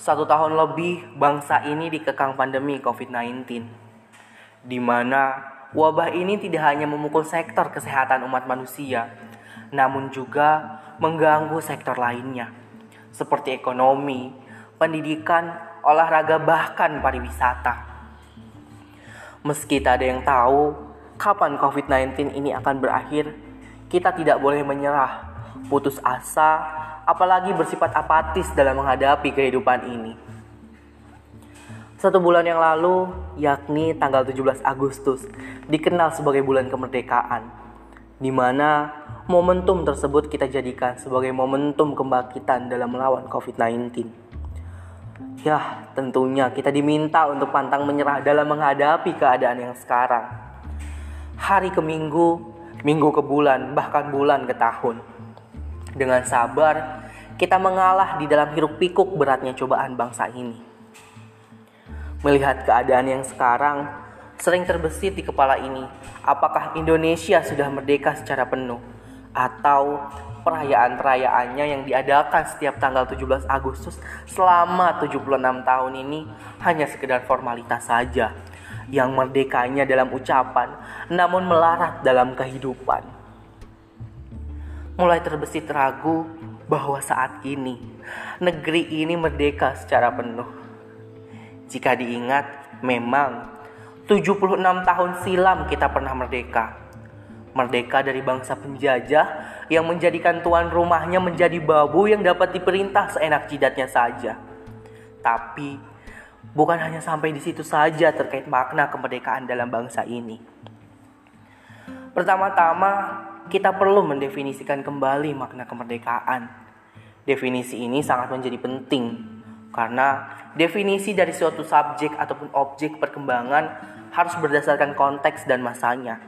Satu tahun lebih bangsa ini dikekang pandemi COVID-19, di mana wabah ini tidak hanya memukul sektor kesehatan umat manusia, namun juga mengganggu sektor lainnya, seperti ekonomi, pendidikan, olahraga, bahkan pariwisata. Meski tak ada yang tahu kapan COVID-19 ini akan berakhir, kita tidak boleh menyerah, putus asa, apalagi bersifat apatis dalam menghadapi kehidupan ini. Satu bulan yang lalu, yakni tanggal 17 Agustus, dikenal sebagai bulan kemerdekaan, di mana momentum tersebut kita jadikan sebagai momentum kebangkitan dalam melawan COVID-19. Ya, tentunya kita diminta untuk pantang menyerah dalam menghadapi keadaan yang sekarang. Hari ke minggu, minggu ke bulan, bahkan bulan ke tahun. Dengan sabar, kita mengalah di dalam hiruk pikuk beratnya cobaan bangsa ini. Melihat keadaan yang sekarang, sering terbesit di kepala ini, apakah Indonesia sudah merdeka secara penuh? Atau perayaan-perayaannya yang diadakan setiap tanggal 17 Agustus selama 76 tahun ini hanya sekedar formalitas saja yang merdekanya dalam ucapan namun melarat dalam kehidupan mulai terbesit ragu bahwa saat ini negeri ini merdeka secara penuh. Jika diingat, memang 76 tahun silam kita pernah merdeka. Merdeka dari bangsa penjajah yang menjadikan tuan rumahnya menjadi babu yang dapat diperintah seenak jidatnya saja. Tapi bukan hanya sampai di situ saja terkait makna kemerdekaan dalam bangsa ini. Pertama-tama, kita perlu mendefinisikan kembali makna kemerdekaan. Definisi ini sangat menjadi penting karena definisi dari suatu subjek ataupun objek perkembangan harus berdasarkan konteks dan masanya.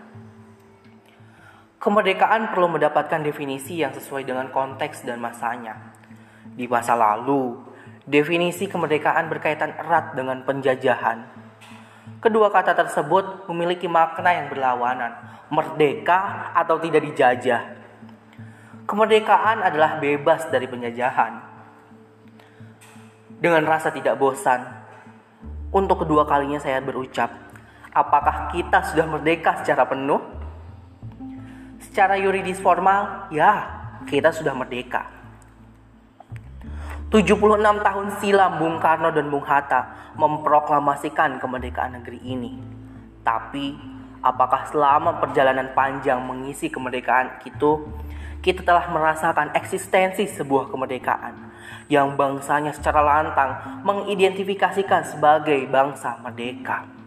Kemerdekaan perlu mendapatkan definisi yang sesuai dengan konteks dan masanya. Di masa lalu, definisi kemerdekaan berkaitan erat dengan penjajahan. Kedua kata tersebut memiliki makna yang berlawanan, merdeka atau tidak dijajah. Kemerdekaan adalah bebas dari penjajahan. Dengan rasa tidak bosan, untuk kedua kalinya saya berucap, apakah kita sudah merdeka secara penuh? Secara yuridis formal, ya, kita sudah merdeka. 76 tahun silam Bung Karno dan Bung Hatta memproklamasikan kemerdekaan negeri ini. Tapi apakah selama perjalanan panjang mengisi kemerdekaan itu kita telah merasakan eksistensi sebuah kemerdekaan yang bangsanya secara lantang mengidentifikasikan sebagai bangsa merdeka.